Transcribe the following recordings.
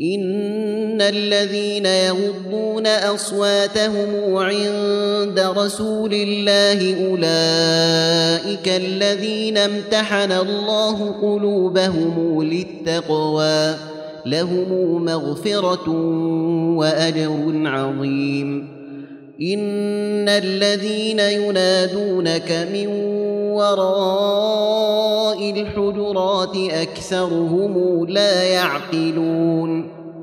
ان الذين يغضون اصواتهم عند رسول الله اولئك الذين امتحن الله قلوبهم للتقوى لهم مغفره واجر عظيم. ان الذين ينادونك من وراء الحجرات اكثرهم لا يعقلون.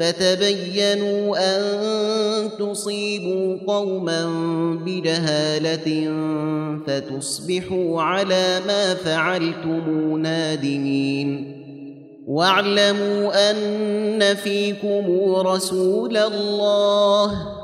فتبينوا أن تصيبوا قوما بجهالة فتصبحوا على ما فعلتم نادمين واعلموا أن فيكم رسول الله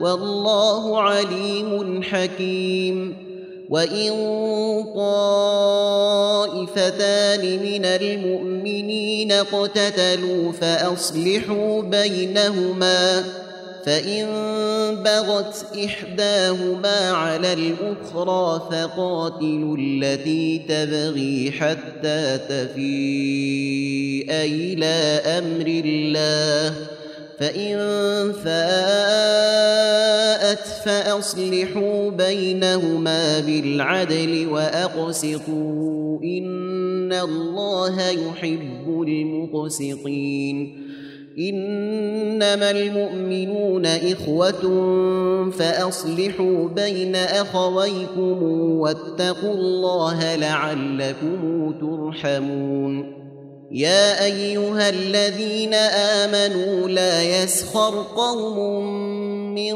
والله عليم حكيم. وإن طائفتان من المؤمنين اقتتلوا فأصلحوا بينهما فإن بغت إحداهما على الأخرى فقاتلوا التي تبغي حتى تفيء إلى أمر الله فإن فاءت فأصلحوا بينهما بالعدل وأقسطوا إن الله يحب المقسطين. إنما المؤمنون إخوة فأصلحوا بين أخويكم واتقوا الله لعلكم ترحمون. يا أيها الذين آمنوا لا يسخر قوم من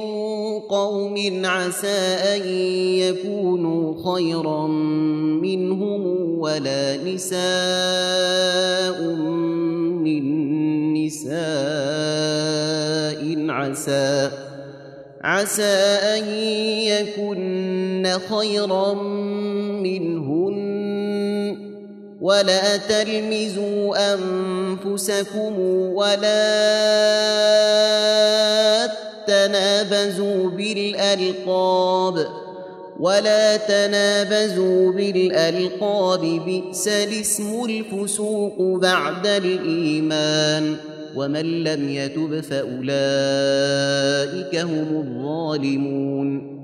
قوم عسى أن يكونوا خيرا منهم ولا نساء من نساء عسى عسى أن يكن خيرا منهن. ولا تلمزوا أنفسكم ولا تنابزوا بالألقاب ولا تنابزوا بالألقاب بئس الاسم الفسوق بعد الإيمان ومن لم يتب فأولئك هم الظالمون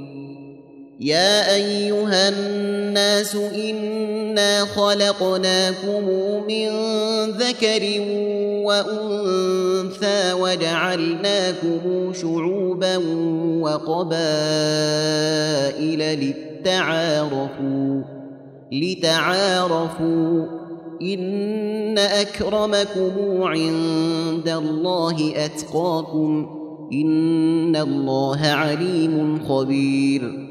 يا أيها الناس إنا خلقناكم من ذكر وأنثى وجعلناكم شعوبا وقبائل للتعارفوا لتعارفوا. إن أكرمكم عند الله أتقاكم. إن الله عليم خبير.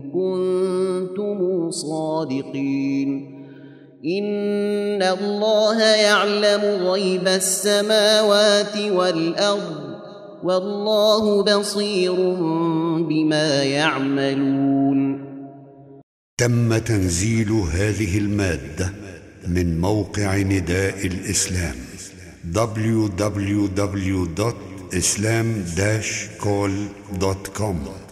كنتم صادقين. إن الله يعلم غيب السماوات والأرض والله بصير بما يعملون. تم تنزيل هذه المادة من موقع نداء الإسلام www.islam-call.com